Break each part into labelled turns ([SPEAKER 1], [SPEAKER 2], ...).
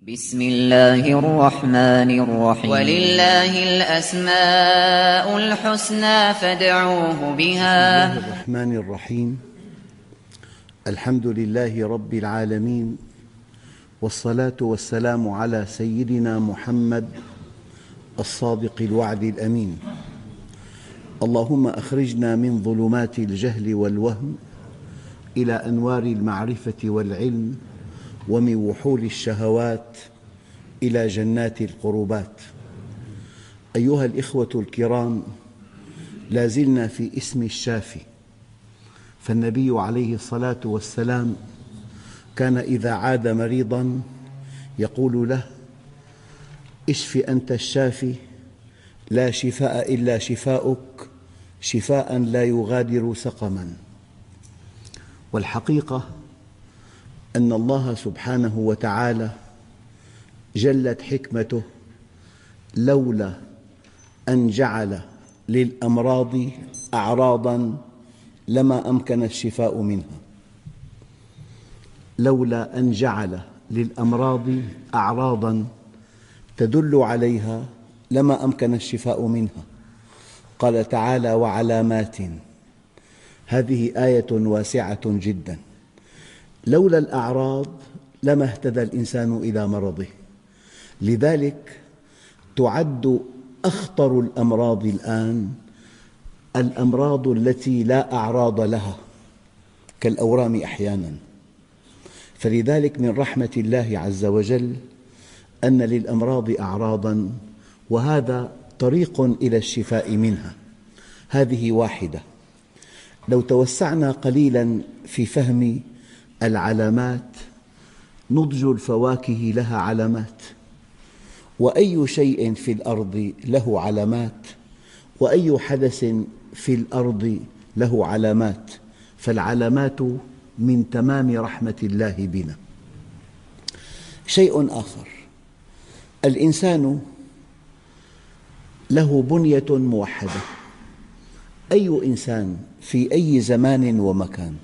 [SPEAKER 1] بسم الله الرحمن الرحيم. ولله الأسماء الحسنى فادعوه بها.
[SPEAKER 2] بسم الله الرحمن الرحيم. الحمد لله رب العالمين والصلاة والسلام على سيدنا محمد الصادق الوعد الأمين. اللهم أخرجنا من ظلمات الجهل والوهم إلى أنوار المعرفة والعلم ومن وحول الشهوات إلى جنات القربات. أيها الإخوة الكرام لا زلنا في اسم الشافي. فالنبي عليه الصلاة والسلام كان إذا عاد مريضا يقول له اشف أنت الشافي لا شفاء إلا شفاؤك شفاء لا يغادر سقما. والحقيقة أن الله سبحانه وتعالى جلت حكمته لولا أن جعل للأمراض أعراضا لما أمكن الشفاء منها. لولا أن جعل للأمراض أعراضا تدل عليها لما أمكن الشفاء منها. قال تعالى وعلامات. هذه آية واسعة جداً. لولا الأعراض لما اهتدى الإنسان إلى مرضه. لذلك تعد أخطر الأمراض الآن الأمراض التي لا أعراض لها كالأورام أحياناً. فلذلك من رحمة الله عز وجل أن للأمراض أعراضاً وهذا طريق إلى الشفاء منها. هذه واحدة. لو توسعنا قليلاً في فهم العلامات نضج الفواكه لها علامات. وأي شيء في الأرض له علامات. وأي حدث في الأرض له علامات. فالعلامات من تمام رحمة الله بنا. شيء آخر. الإنسان له بنية موحدة. أي إنسان في أي زمان ومكان.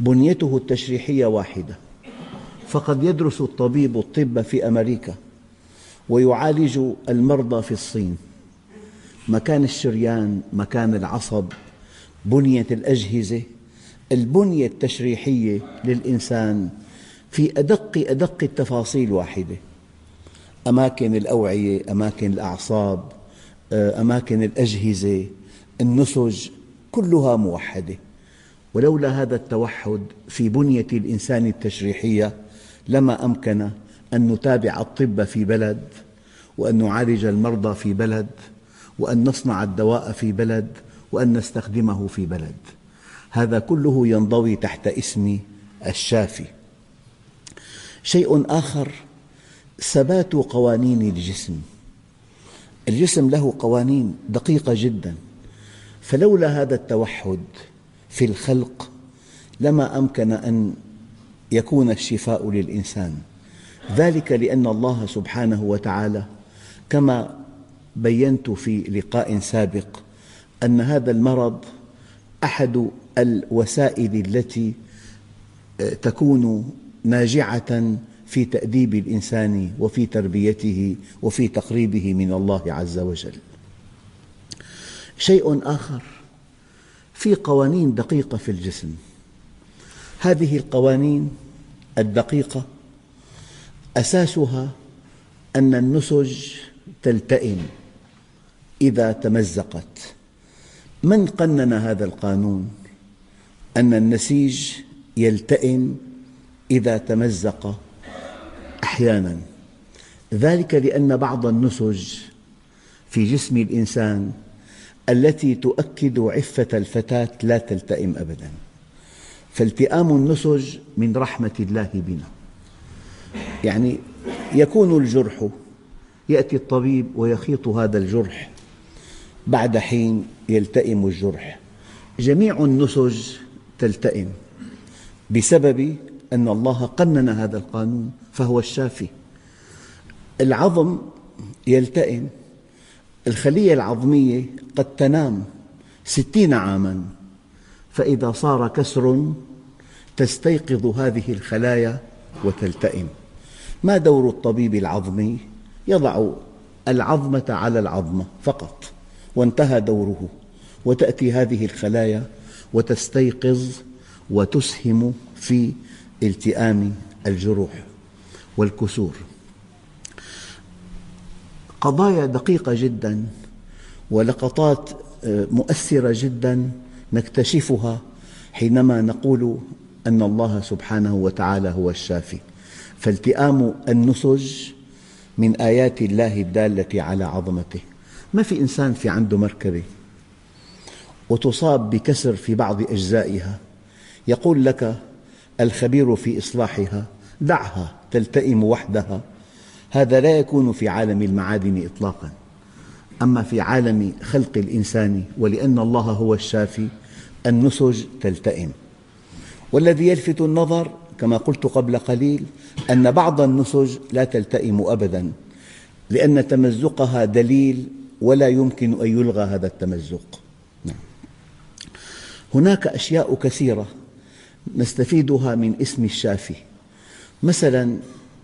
[SPEAKER 2] بنيته التشريحية واحدة. فقد يدرس الطبيب الطب في أمريكا ويعالج المرضى في الصين. مكان الشريان، مكان العصب، بنية الأجهزة البنية التشريحية للإنسان في أدق أدق التفاصيل واحدة. أماكن الأوعية، أماكن الأعصاب، أماكن الأجهزة، النسج كلها موحدة. ولولا هذا التوحد في بنية الإنسان التشريحية لما أمكن أن نتابع الطب في بلد وأن نعالج المرضى في بلد وأن نصنع الدواء في بلد وأن نستخدمه في بلد. هذا كله ينضوي تحت اسم الشافي. شيء آخر ثبات قوانين الجسم. الجسم له قوانين دقيقة جدا. فلولا هذا التوحد في الخلق لما أمكن أن يكون الشفاء للإنسان. ذلك لأن الله سبحانه وتعالى كما بينت في لقاء سابق أن هذا المرض أحد الوسائل التي تكون ناجعة في تأديب الإنسان وفي تربيته وفي تقريبه من الله عز وجل. شيء آخر. في قوانين دقيقة في الجسم. هذه القوانين الدقيقة أساسها أن النسج تلتئم إذا تمزقت. من قنن هذا القانون؟ أن النسيج يلتئم إذا تمزق أحياناً. ذلك لأن بعض النسج في جسم الإنسان التي تؤكد عفة الفتاة لا تلتئم أبداً. فالتئام النسج من رحمة الله بنا. يعني يكون الجرح يأتي الطبيب ويخيط هذا الجرح. بعد حين يلتئم الجرح. جميع النسج تلتئم بسبب أن الله قنن هذا القانون فهو الشافي. العظم يلتئم الخلية العظمية قد تنام ستين عاماً. فإذا صار كسر تستيقظ هذه الخلايا وتلتئم. ما دور الطبيب العظمي؟ يضع العظمة على العظمة فقط وانتهى دوره. وتأتي هذه الخلايا وتستيقظ وتسهم في التئام الجروح والكسور. قضايا دقيقة جدا ولقطات آه، مؤثرة جدا نكتشفها حينما نقول أن الله سبحانه وتعالى هو الشافي. فالتئام النسج من آيات الله الدالة على عظمته. ما في إنسان في عنده مركبة وتصاب بكسر في بعض أجزائها يقول لك الخبير في إصلاحها دعها تلتئم وحدها. هذا لا يكون في عالم المعادن إطلاقا. أما في عالم خلق الإنسان ولأن الله هو الشافي النسج تلتئم. والذي يلفت النظر كما قلت قبل قليل أن بعض النسج لا تلتئم أبدا لأن تمزقها دليل ولا يمكن أن يلغى هذا التمزق. نعم. هناك أشياء كثيرة نستفيدها من اسم الشافي. مثلا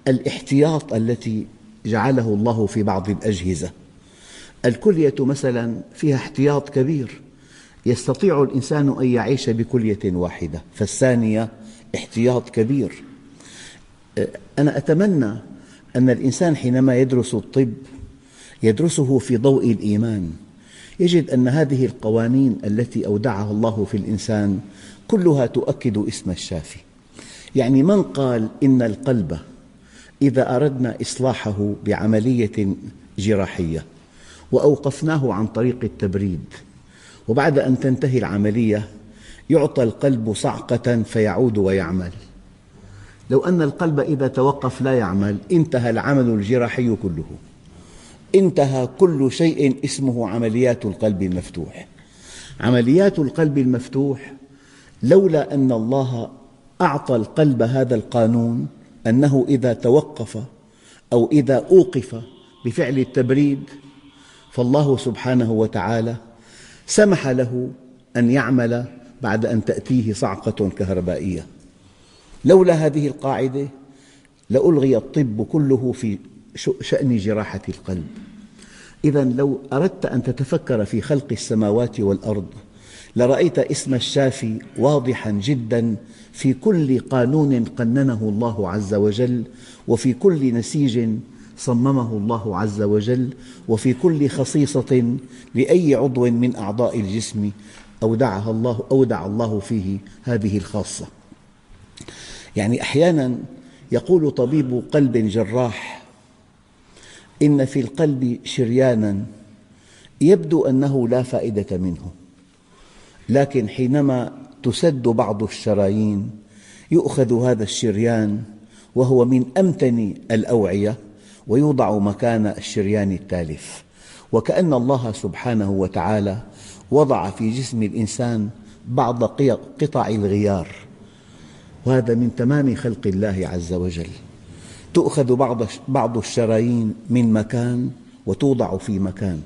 [SPEAKER 2] الاحتياط التي جعله الله في بعض الأجهزة. الكلية مثلا فيها احتياط كبير. يستطيع الإنسان أن يعيش بكلية واحدة. فالثانية احتياط كبير. أنا أتمنى أن الإنسان حينما يدرس الطب يدرسه في ضوء الإيمان. يجد أن هذه القوانين التي أودعها الله في الإنسان كلها تؤكد اسم الشافي. يعني من قال إن القلب إذا أردنا إصلاحه بعملية جراحية وأوقفناه عن طريق التبريد وبعد أن تنتهي العملية يعطى القلب صعقة فيعود ويعمل. لو أن القلب إذا توقف لا يعمل انتهى العمل الجراحي كله. انتهى كل شيء اسمه عمليات القلب المفتوح. عمليات القلب المفتوح لولا أن الله أعطى القلب هذا القانون أنه إذا توقف أو إذا أوقف بفعل التبريد فالله سبحانه وتعالى سمح له أن يعمل بعد أن تأتيه صعقة كهربائية. لولا هذه القاعدة لألغي الطب كله في شأن جراحة القلب. إذا لو أردت أن تتفكر في خلق السماوات والأرض لرأيت اسم الشافي واضحا جدا في كل قانون قننه الله عز وجل وفي كل نسيج صممه الله عز وجل وفي كل خصيصة لأي عضو من أعضاء الجسم أودعها الله أودع الله فيه هذه الخاصة. يعني أحيانا يقول طبيب قلب جراح إن في القلب شريانا يبدو أنه لا فائدة منه. لكن حينما تسد بعض الشرايين يؤخذ هذا الشريان وهو من أمتن الأوعية ويوضع مكان الشريان التالف. وكأن الله سبحانه وتعالى وضع في جسم الإنسان بعض قطع الغيار. وهذا من تمام خلق الله عز وجل. تؤخذ بعض الشرايين من مكان وتوضع في مكان.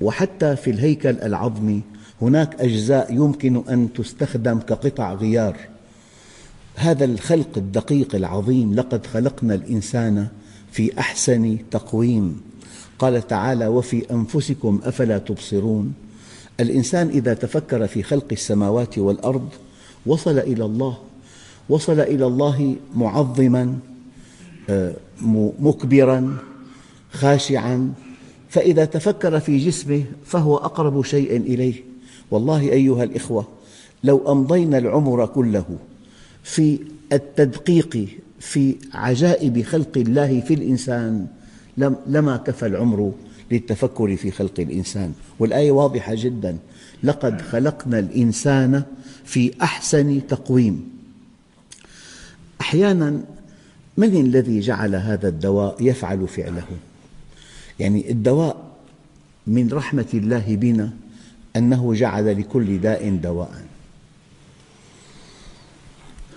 [SPEAKER 2] وحتى في الهيكل العظمي هناك أجزاء يمكن أن تستخدم كقطع غيار. هذا الخلق الدقيق العظيم لقد خلقنا الإنسان في أحسن تقويم. قال تعالى وفي أنفسكم أفلا تبصرون. الإنسان إذا تفكر في خلق السماوات والأرض وصل إلى الله وصل إلى الله معظما آه، مكبرا خاشعا. فإذا تفكر في جسمه فهو أقرب شيء إليه. والله أيها الإخوة لو أمضينا العمر كله في التدقيق في عجائب خلق الله في الإنسان لما كفى العمر للتفكر في خلق الإنسان. والآية واضحة جدا. لقد خلقنا الإنسان في أحسن تقويم. أحيانا من الذي جعل هذا الدواء يفعل فعله؟ يعني الدواء من رحمة الله بنا أنه جعل لكل داء دواء.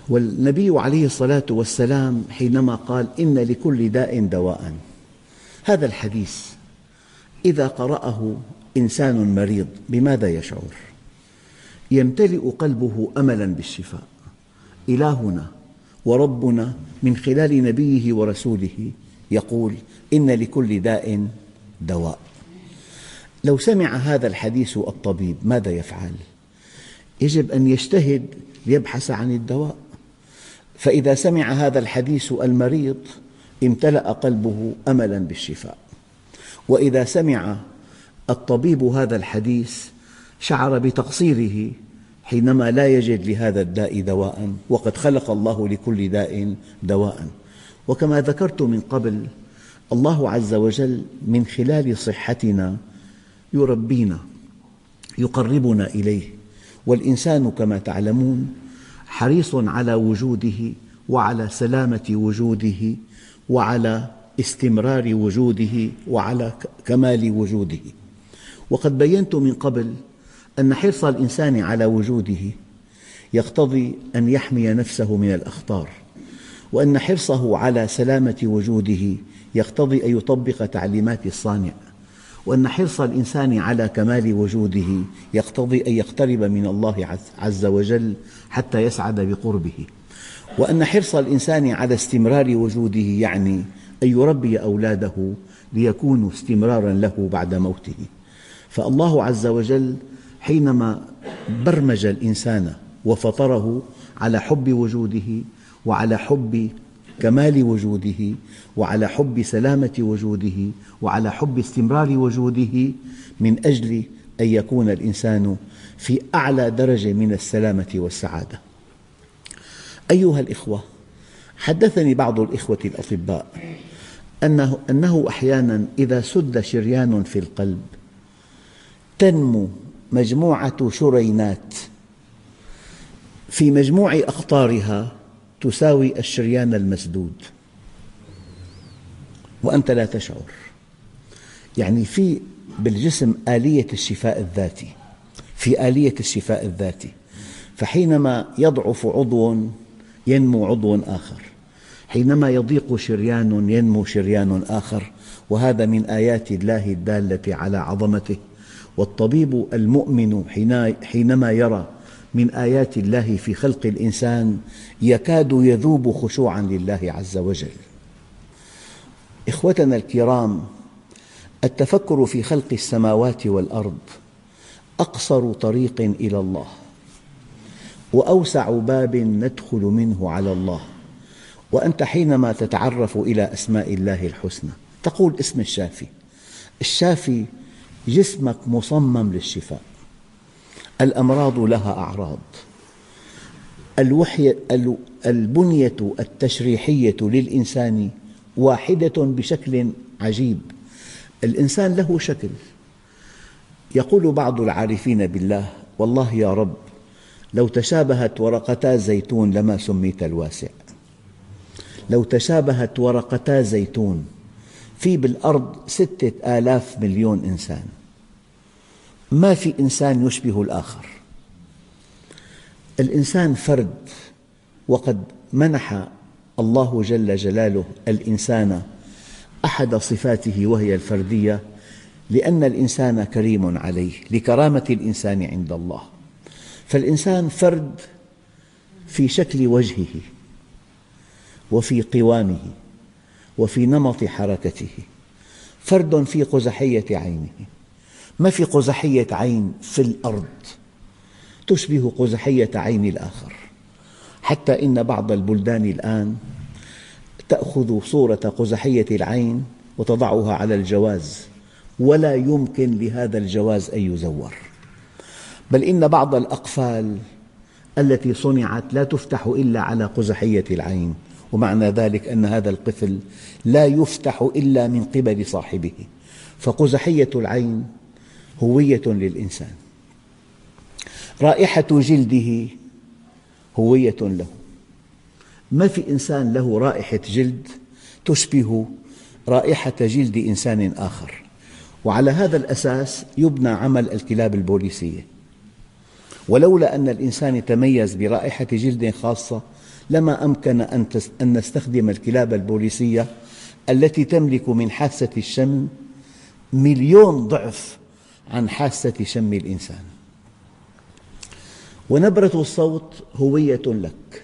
[SPEAKER 2] والنبي عليه الصلاة والسلام حينما قال إن لكل داء دواء. هذا الحديث إذا قرأه إنسان مريض بماذا يشعر؟ يمتلئ قلبه أملا بالشفاء. إلهنا وربنا من خلال نبيه ورسوله يقول إن لكل داء دواء. لو سمع هذا الحديث الطبيب ماذا يفعل؟ يجب أن يجتهد ليبحث عن الدواء. فإذا سمع هذا الحديث المريض امتلأ قلبه أملا بالشفاء. وإذا سمع الطبيب هذا الحديث شعر بتقصيره حينما لا يجد لهذا الداء دواء وقد خلق الله لكل داء دواء وكما ذكرت من قبل الله عز وجل من خلال صحتنا يربينا يقربنا إليه. والإنسان كما تعلمون حريص على وجوده وعلى سلامة وجوده وعلى استمرار وجوده وعلى كمال وجوده. وقد بينت من قبل أن حرص الإنسان على وجوده يقتضي أن يحمي نفسه من الأخطار وأن حرصه على سلامة وجوده يقتضي أن يطبق تعليمات الصانع. وأن حرص الإنسان على كمال وجوده يقتضي أن يقترب من الله عز وجل حتى يسعد بقربه. وأن حرص الإنسان على استمرار وجوده يعني أن يربي أولاده ليكونوا استمرارا له بعد موته. فالله عز وجل حينما برمج الإنسان وفطره على حب وجوده وعلى حب كمال وجوده وعلى حب سلامة وجوده وعلى حب استمرار وجوده من أجل أن يكون الإنسان في أعلى درجة من السلامة والسعادة. أيها الإخوة حدثني بعض الإخوة الأطباء أنه, أنه أحيانا إذا سد شريان في القلب تنمو مجموعة شرينات في مجموع أقطارها تساوي الشريان المسدود. وأنت لا تشعر. يعني في بالجسم آلية الشفاء الذاتي. في آلية الشفاء الذاتي. فحينما يضعف عضو ينمو عضو آخر. حينما يضيق شريان ينمو شريان آخر. وهذا من آيات الله الدالة على عظمته. والطبيب المؤمن حينما يرى من آيات الله في خلق الإنسان يكاد يذوب خشوعا لله عز وجل. إخوتنا الكرام التفكر في خلق السماوات والأرض أقصر طريق إلى الله وأوسع باب ندخل منه على الله. وأنت حينما تتعرف إلى أسماء الله الحسنى تقول اسم الشافي. الشافي جسمك مصمم للشفاء. الأمراض لها أعراض. البنية التشريحية للإنسان واحدة بشكل عجيب. الإنسان له شكل. يقول بعض العارفين بالله والله يا رب لو تشابهت ورقتا زيتون لما سميت الواسع. لو تشابهت ورقتا زيتون في بالأرض ستة آلاف مليون إنسان. ما في إنسان يشبه الآخر. الإنسان فرد وقد منح الله جل جلاله الإنسان أحد صفاته وهي الفردية لأن الإنسان كريم عليه لكرامة الإنسان عند الله. فالإنسان فرد في شكل وجهه وفي قوامه وفي نمط حركته فرد في قزحية عينه. ما في قزحية عين في الأرض تشبه قزحية عين الآخر. حتى إن بعض البلدان الآن تأخذ صورة قزحية العين وتضعها على الجواز ولا يمكن لهذا الجواز أن يزور. بل إن بعض الأقفال التي صنعت لا تفتح إلا على قزحية العين ومعنى ذلك أن هذا القفل لا يفتح إلا من قبل صاحبه. فقزحية العين هوية للإنسان. رائحة جلده هوية له. ما في إنسان له رائحة جلد تشبه رائحة جلد إنسان آخر. وعلى هذا الأساس يبنى عمل الكلاب البوليسية. ولولا أن الإنسان تميز برائحة جلد خاصة لما أمكن أن نستخدم الكلاب البوليسية التي تملك من حاسة الشم مليون ضعف عن حاسة شم الإنسان. ونبرة الصوت هوية لك.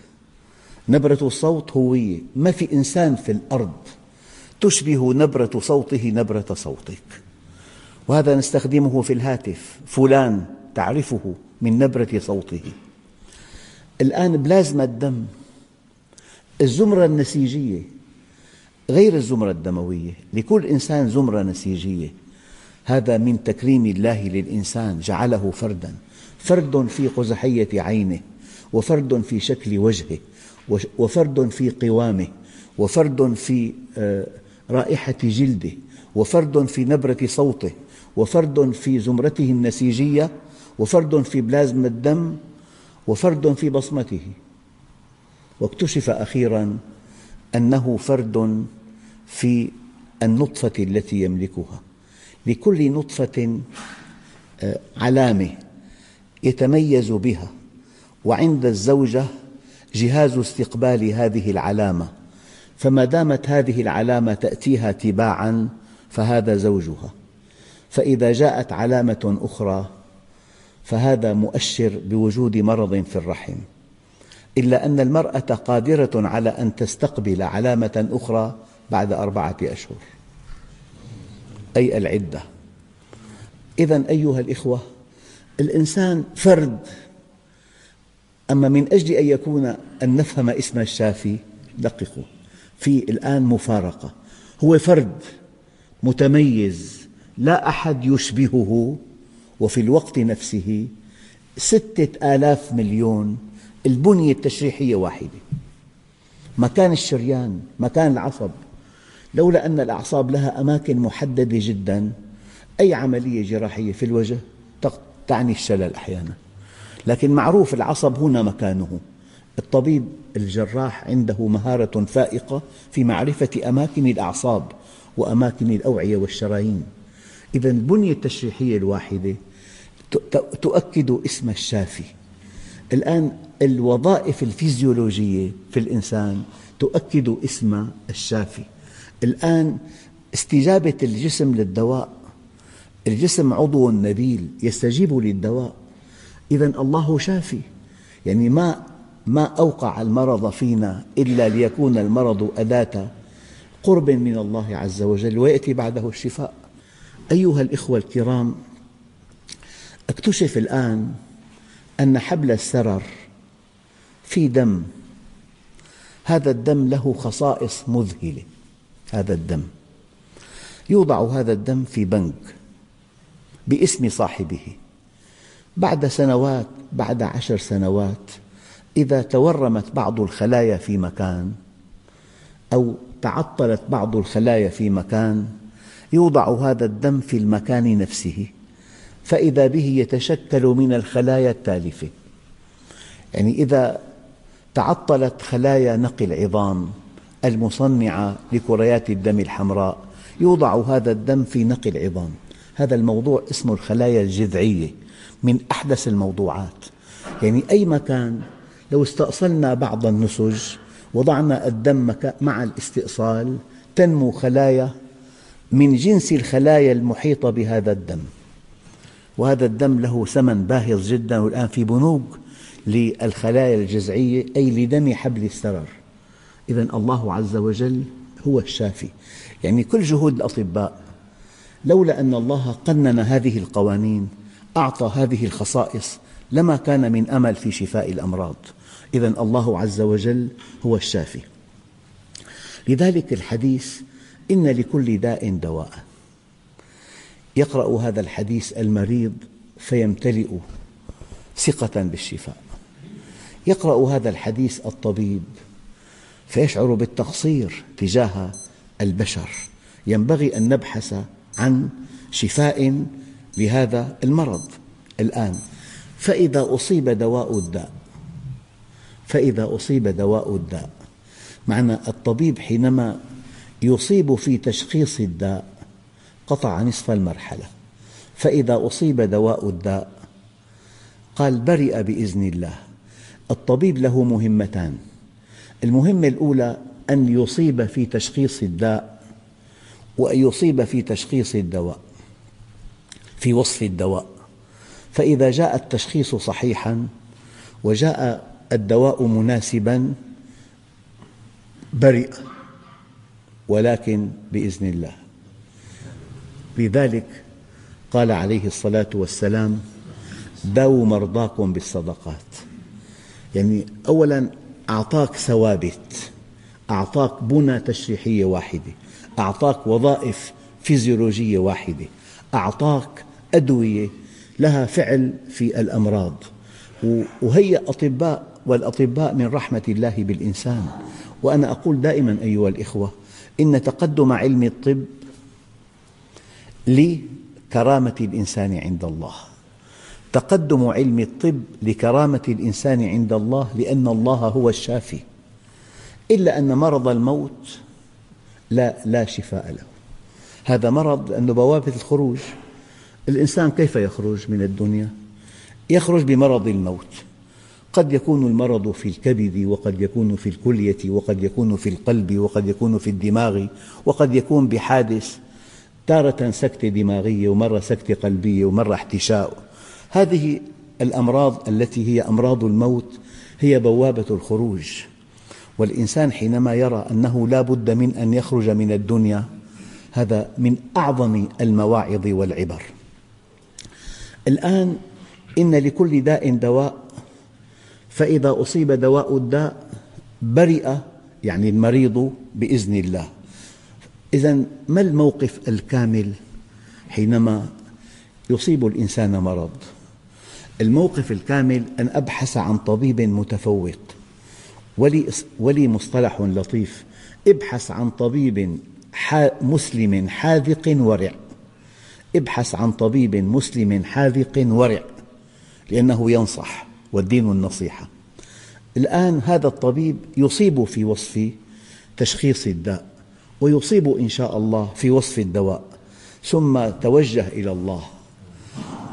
[SPEAKER 2] نبرة الصوت هوية. ما في إنسان في الأرض تشبه نبرة صوته نبرة صوتك. وهذا نستخدمه في الهاتف. فلان تعرفه من نبرة صوته. الآن بلازما الدم. الزمرة النسيجية. غير الزمرة الدموية. لكل إنسان زمرة نسيجية. هذا من تكريم الله للإنسان جعله فردا. فرد في قزحية عينه وفرد في شكل وجهه وفرد في قوامه وفرد في آه، رائحة جلده وفرد في نبرة صوته وفرد في زمرته النسيجية وفرد في بلازما الدم وفرد في بصمته. واكتشف أخيرا أنه فرد في النطفة التي يملكها. لكل نطفة آه، علامة يتميز بها. وعند الزوجة جهاز استقبال هذه العلامة. فما دامت هذه العلامة تأتيها تباعا فهذا زوجها. فإذا جاءت علامة أخرى فهذا مؤشر بوجود مرض في الرحم. إلا أن المرأة قادرة على أن تستقبل علامة أخرى بعد أربعة أشهر. أي العدة. إذا أيها الإخوة الإنسان فرد. أما من أجل أن يكون أن نفهم اسم الشافي دققوا. في الآن مفارقة. هو فرد متميز لا أحد يشبهه وفي الوقت نفسه ستة آلاف مليون. البنية التشريحية واحدة. مكان الشريان مكان العصب. لولا أن الأعصاب لها أماكن محددة جدا. أي عملية جراحية في الوجه تعني الشلل أحيانا. لكن معروف العصب هنا مكانه. الطبيب الجراح عنده مهارة فائقة في معرفة أماكن الأعصاب وأماكن الأوعية والشرايين. إذا البنية التشريحية الواحدة تؤكد اسم الشافي. الآن الوظائف الفيزيولوجية في الإنسان تؤكد اسم الشافي. الآن استجابة الجسم للدواء الجسم عضو نبيل يستجيب للدواء. إذا الله شافي يعني ما ما أوقع المرض فينا إلا ليكون المرض أداة قرب من الله عز وجل ويأتي بعده الشفاء. أيها الإخوة الكرام اكتشف الآن أن حبل السرر في دم هذا الدم له خصائص مذهلة. هذا الدم. يوضع هذا الدم في بنك باسم صاحبه. بعد سنوات بعد عشر سنوات إذا تورمت بعض الخلايا في مكان أو تعطلت بعض الخلايا في مكان يوضع هذا الدم في المكان نفسه. فإذا به يتشكل من الخلايا التالفة. يعني إذا تعطلت خلايا نقي العظام المصنعة لكريات الدم الحمراء. يوضع هذا الدم في نقي العظام هذا الموضوع اسمه الخلايا الجذعية من أحدث الموضوعات. يعني أي مكان لو استأصلنا بعض النسج وضعنا الدم مع الاستئصال تنمو خلايا من جنس الخلايا المحيطة بهذا الدم. وهذا الدم له ثمن باهظ جدا والآن في بنوك للخلايا الجذعية أي لدم حبل السرر إذا الله عز وجل هو الشافي. يعني كل جهود الأطباء لولا أن الله قنن هذه القوانين أعطى هذه الخصائص لما كان من أمل في شفاء الأمراض. إذا الله عز وجل هو الشافي. لذلك الحديث إن لكل داء دواء. يقرأ هذا الحديث المريض فيمتلئ ثقة بالشفاء. يقرأ هذا الحديث الطبيب فيشعر بالتقصير تجاه البشر. ينبغي أن نبحث عن شفاء لهذا المرض الآن. فإذا أصيب دواء الداء فإذا أصيب دواء الداء معنى الطبيب حينما يصيب في تشخيص الداء قطع نصف المرحلة. فإذا أصيب دواء الداء قال برئ بإذن الله. الطبيب له مهمتان. المهمة الأولى أن يصيب في تشخيص الداء وأن يصيب في تشخيص الدواء في وصف الدواء. فإذا جاء التشخيص صحيحا وجاء الدواء مناسبا برئ ولكن بإذن الله. لذلك قال عليه الصلاة والسلام داووا مرضاكم بالصدقات. يعني أولا أعطاك ثوابت أعطاك بنى تشريحية واحدة أعطاك وظائف فيزيولوجية واحدة أعطاك أدوية لها فعل في الأمراض. وهي أطباء والأطباء من رحمة الله بالإنسان. وأنا أقول دائما أيها الإخوة إن تقدم علم الطب لكرامة الإنسان عند الله. تقدم علم الطب لكرامة الإنسان عند الله لأن الله هو الشافي. إلا أن مرض الموت لا, لا شفاء له. هذا مرض لأنه بوابة الخروج. الإنسان كيف يخرج من الدنيا؟ يخرج بمرض الموت. قد يكون المرض في الكبد وقد يكون في الكلية وقد يكون في القلب وقد يكون في الدماغ وقد يكون بحادث. تارة سكتة دماغية ومرة سكتة قلبية ومرة احتشاء. هذه الأمراض التي هي أمراض الموت هي بوابة الخروج. والإنسان حينما يرى أنه لا بد من أن يخرج من الدنيا هذا من أعظم المواعظ والعبر. الآن إن لكل داء دواء فإذا أصيب دواء الداء برئ يعني المريض بإذن الله. إذا ما الموقف الكامل حينما يصيب الإنسان مرض؟ الموقف الكامل أن أبحث عن طبيب متفوق. ولي, ولي مصطلح لطيف. ابحث عن طبيب مسلم حاذق ورع. ابحث عن طبيب مسلم حاذق ورع لأنه ينصح والدين النصيحة. الآن هذا الطبيب يصيب في وصف تشخيص الداء ويصيب إن شاء الله في وصف الدواء. ثم توجه إلى الله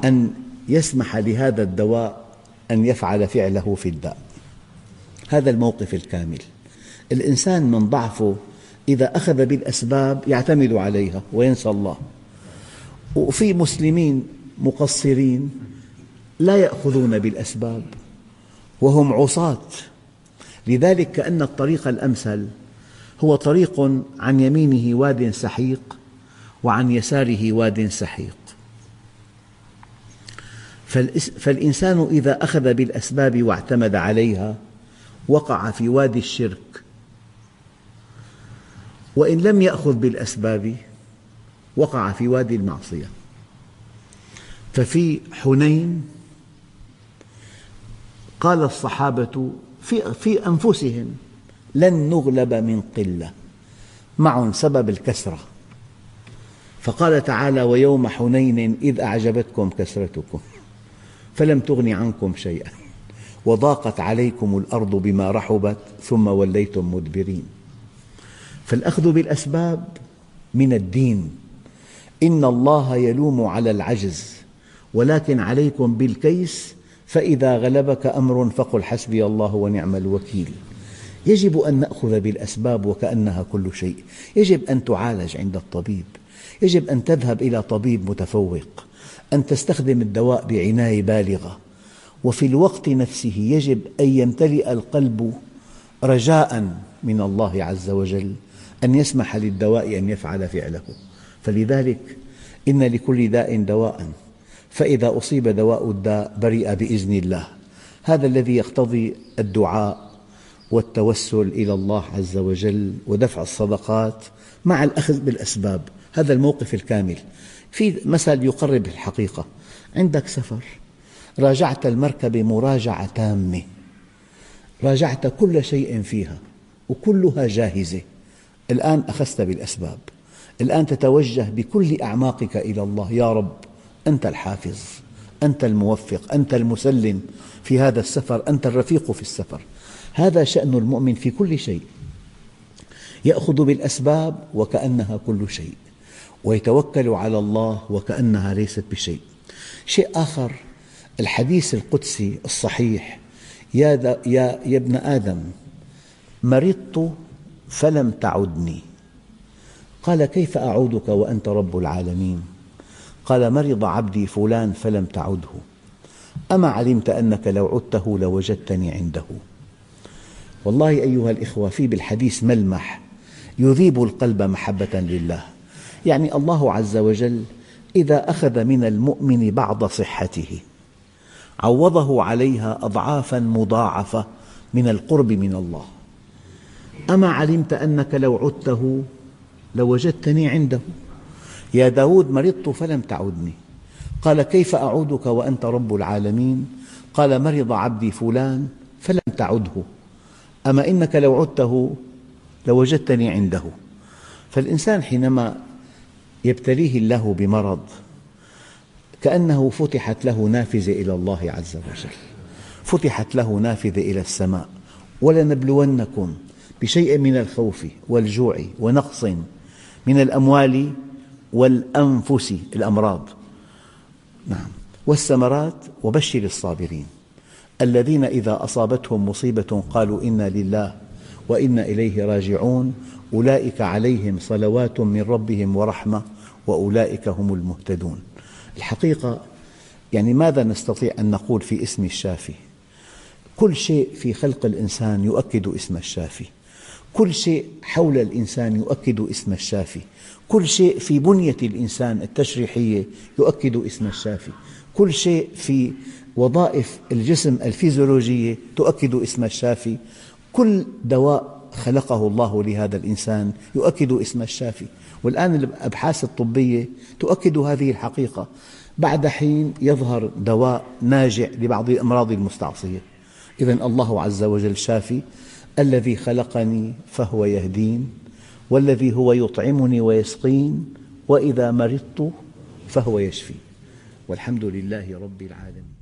[SPEAKER 2] أن يسمح لهذا الدواء أن يفعل فعله في الداء. هذا الموقف الكامل. الإنسان من ضعفه إذا أخذ بالأسباب يعتمد عليها وينسى الله. وفي مسلمين مقصرين لا يأخذون بالأسباب وهم عصاة. لذلك كأن الطريق الأمثل هو طريق عن يمينه واد سحيق وعن يساره واد سحيق. فالإنسان إذا أخذ بالأسباب واعتمد عليها وقع في وادي الشرك. وإن لم يأخذ بالأسباب وقع في وادي المعصية. ففي حنين قال الصحابة في, في أنفسهم لن نغلب من قلة معهم سبب الكسرة. فقال تعالى ويوم حنين إذ أعجبتكم كسرتكم. فلم تغن عنكم شيئا. وضاقت عليكم الأرض بما رحبت ثم وليتم مدبرين. فالأخذ بالأسباب من الدين. إن الله يلوم على العجز ولكن عليكم بالكيس فإذا غلبك أمر فقل حسبي الله ونعم الوكيل. يجب أن نأخذ بالأسباب وكأنها كل شيء. يجب أن تعالج عند الطبيب. يجب أن تذهب إلى طبيب متفوق. أن تستخدم الدواء بعناية بالغة. وفي الوقت نفسه يجب أن يمتلئ القلب رجاء من الله عز وجل أن يسمح للدواء أن يفعل فعله. فلذلك إن لكل داء دواء فإذا أصيب دواء الداء برئ بإذن الله. هذا الذي يقتضي الدعاء والتوسل إلى الله عز وجل ودفع الصدقات مع الأخذ بالأسباب. هذا الموقف الكامل. في مثل يقرب الحقيقة. عندك سفر راجعت المركبة مراجعة تامة. راجعت كل شيء فيها وكلها جاهزة. الآن أخذت بالأسباب. الآن تتوجه بكل أعماقك إلى الله. يا رب أنت الحافظ أنت الموفق أنت المسلم في هذا السفر أنت الرفيق في السفر. هذا شأن المؤمن في كل شيء. يأخذ بالأسباب وكأنها كل شيء. ويتوكل على الله وكأنها ليست بشيء. شيء آخر الحديث القدسي الصحيح. يا, يا, يا ابن آدم مرضت فلم تعدني. قال كيف أعودك وأنت رب العالمين؟ قال مرض عبدي فلان فلم تعده. أما علمت أنك لو عدته لوجدتني عنده. والله أيها الإخوة في بالحديث ملمح يذيب القلب محبة لله. يعني الله عز وجل إذا أخذ من المؤمن بعض صحته عوضه عليها أضعافا مضاعفة من القرب من الله. أما علمت أنك لو عدته لوجدتني عنده. يا داود مرضت فلم تعدني. قال كيف أعودك وأنت رب العالمين؟ قال مرض عبدي فلان فلم تعده. أما إنك لو عدته لوجدتني عنده. فالإنسان حينما يبتليه الله بمرض كأنه فتحت له نافذة إلى الله عز وجل. فتحت له نافذة إلى السماء. ولنبلونكم بشيء من الخوف والجوع ونقص من الأموال والأنفس الأمراض. نعم. والثمرات وبشر الصابرين الذين إذا أصابتهم مصيبة قالوا إنا لله وإنا إليه راجعون أولئك عليهم صلوات من ربهم ورحمة وأولئك هم المهتدون. الحقيقة يعني ماذا نستطيع أن نقول في اسم الشافي؟ كل شيء في خلق الإنسان يؤكد اسم الشافي. كل شيء حول الإنسان يؤكد اسم الشافي. كل شيء في بنية الإنسان التشريحية يؤكد اسم الشافي. كل شيء في وظائف الجسم الفيزيولوجية تؤكد اسم الشافي. كل دواء خلقه الله لهذا الإنسان يؤكد اسم الشافي. والآن الأبحاث الطبية تؤكد هذه الحقيقة. بعد حين يظهر دواء ناجع لبعض الأمراض المستعصية. إذا الله عز وجل شافي الذي خلقني فهو يهدين والذي هو يطعمني ويسقين وإذا مرضت فهو يشفي. والحمد لله رب العالمين.